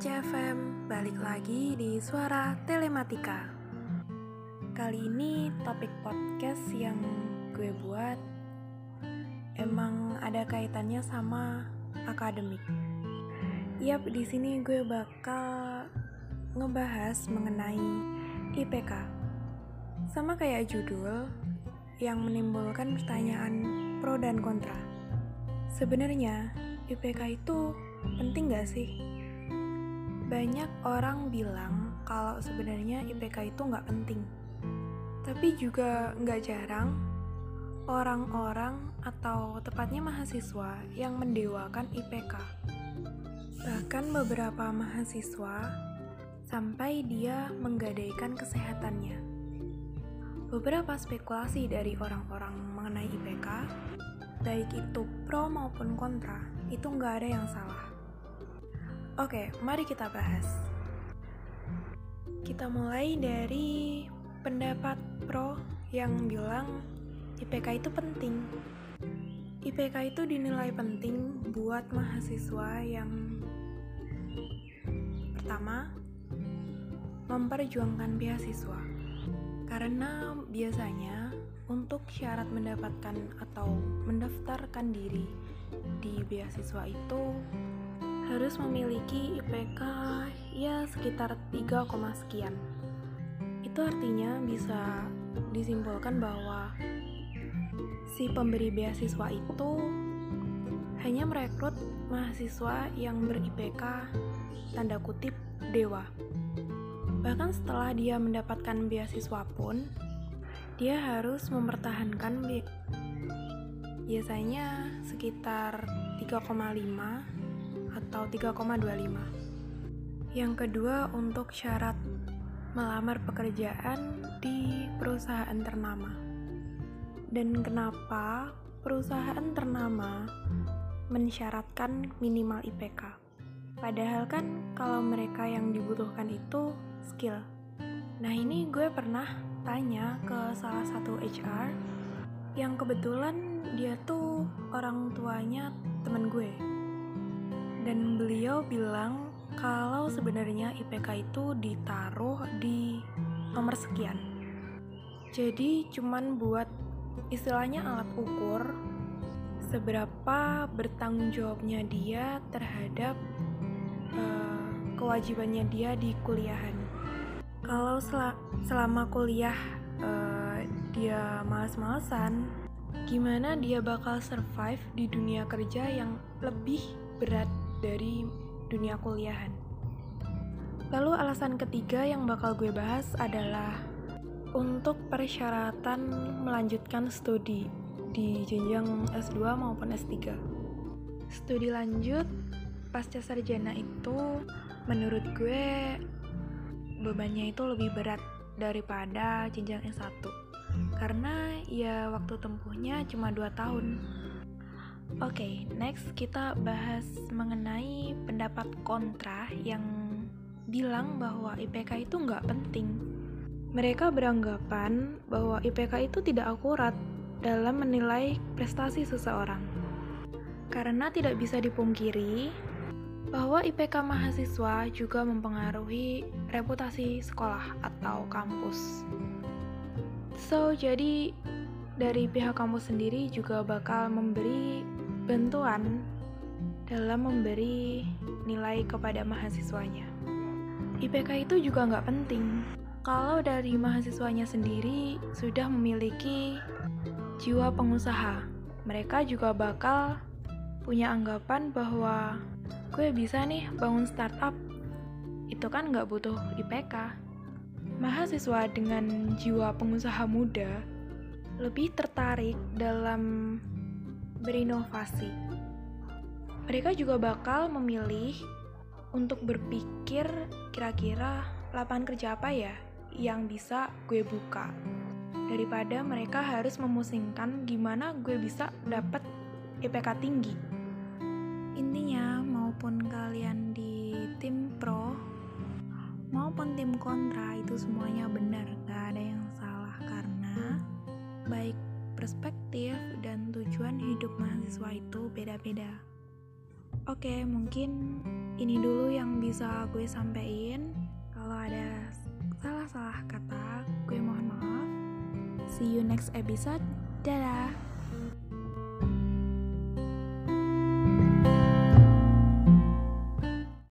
CFM, balik lagi di Suara Telematika. Kali ini topik podcast yang gue buat emang ada kaitannya sama akademik. Yap, di sini gue bakal ngebahas mengenai IPK. Sama kayak judul yang menimbulkan pertanyaan pro dan kontra. Sebenarnya IPK itu penting gak sih? Banyak orang bilang kalau sebenarnya IPK itu nggak penting. Tapi juga nggak jarang orang-orang atau tepatnya mahasiswa yang mendewakan IPK. Bahkan beberapa mahasiswa sampai dia menggadaikan kesehatannya. Beberapa spekulasi dari orang-orang mengenai IPK, baik itu pro maupun kontra, itu nggak ada yang salah. Oke, mari kita bahas. Kita mulai dari pendapat pro yang bilang IPK itu penting. IPK itu dinilai penting buat mahasiswa yang pertama memperjuangkan beasiswa. Karena biasanya untuk syarat mendapatkan atau mendaftarkan diri di beasiswa itu harus memiliki IPK ya sekitar 3, sekian. Itu artinya bisa disimpulkan bahwa si pemberi beasiswa itu hanya merekrut mahasiswa yang ber-IPK tanda kutip dewa. Bahkan setelah dia mendapatkan beasiswa pun, dia harus mempertahankan biasanya sekitar 3,5 atau 3,25. Yang kedua untuk syarat melamar pekerjaan di perusahaan ternama. Dan kenapa perusahaan ternama mensyaratkan minimal IPK? Padahal kan kalau mereka yang dibutuhkan itu skill. Nah ini gue pernah tanya ke salah satu HR yang kebetulan dia tuh orang tuanya temen gue dan beliau bilang kalau sebenarnya IPK itu ditaruh di nomor sekian. Jadi cuman buat istilahnya alat ukur seberapa bertanggung jawabnya dia terhadap uh, kewajibannya dia di kuliahan. Kalau sel selama kuliah uh, dia males-malesan, gimana dia bakal survive di dunia kerja yang lebih berat dari dunia kuliahan. Lalu alasan ketiga yang bakal gue bahas adalah untuk persyaratan melanjutkan studi di jenjang S2 maupun S3. Studi lanjut pasca sarjana itu menurut gue bebannya itu lebih berat daripada jenjang S1 karena ya waktu tempuhnya cuma 2 tahun okay, next kita bahas mengenai pendapat kontra yang bilang bahwa IPK itu nggak penting. Mereka beranggapan bahwa IPK itu tidak akurat dalam menilai prestasi seseorang. Karena tidak bisa dipungkiri bahwa IPK mahasiswa juga mempengaruhi reputasi sekolah atau kampus. So, jadi dari pihak kampus sendiri juga bakal memberi bantuan dalam memberi nilai kepada mahasiswanya. IPK itu juga nggak penting kalau dari mahasiswanya sendiri sudah memiliki jiwa pengusaha. Mereka juga bakal punya anggapan bahwa gue bisa nih bangun startup. Itu kan nggak butuh IPK. Mahasiswa dengan jiwa pengusaha muda lebih tertarik dalam berinovasi. Mereka juga bakal memilih untuk berpikir kira-kira lapangan kerja apa ya yang bisa gue buka daripada mereka harus memusingkan gimana gue bisa dapat IPK tinggi. Intinya maupun kalian di tim pro maupun tim kontra itu semuanya benar, gak ada yang salah karena baik perspektif dan tujuan hidup mahasiswa itu beda-beda. Oke, mungkin ini dulu yang bisa gue sampein. Kalau ada salah-salah kata, gue mohon maaf. See you next episode. Dadah.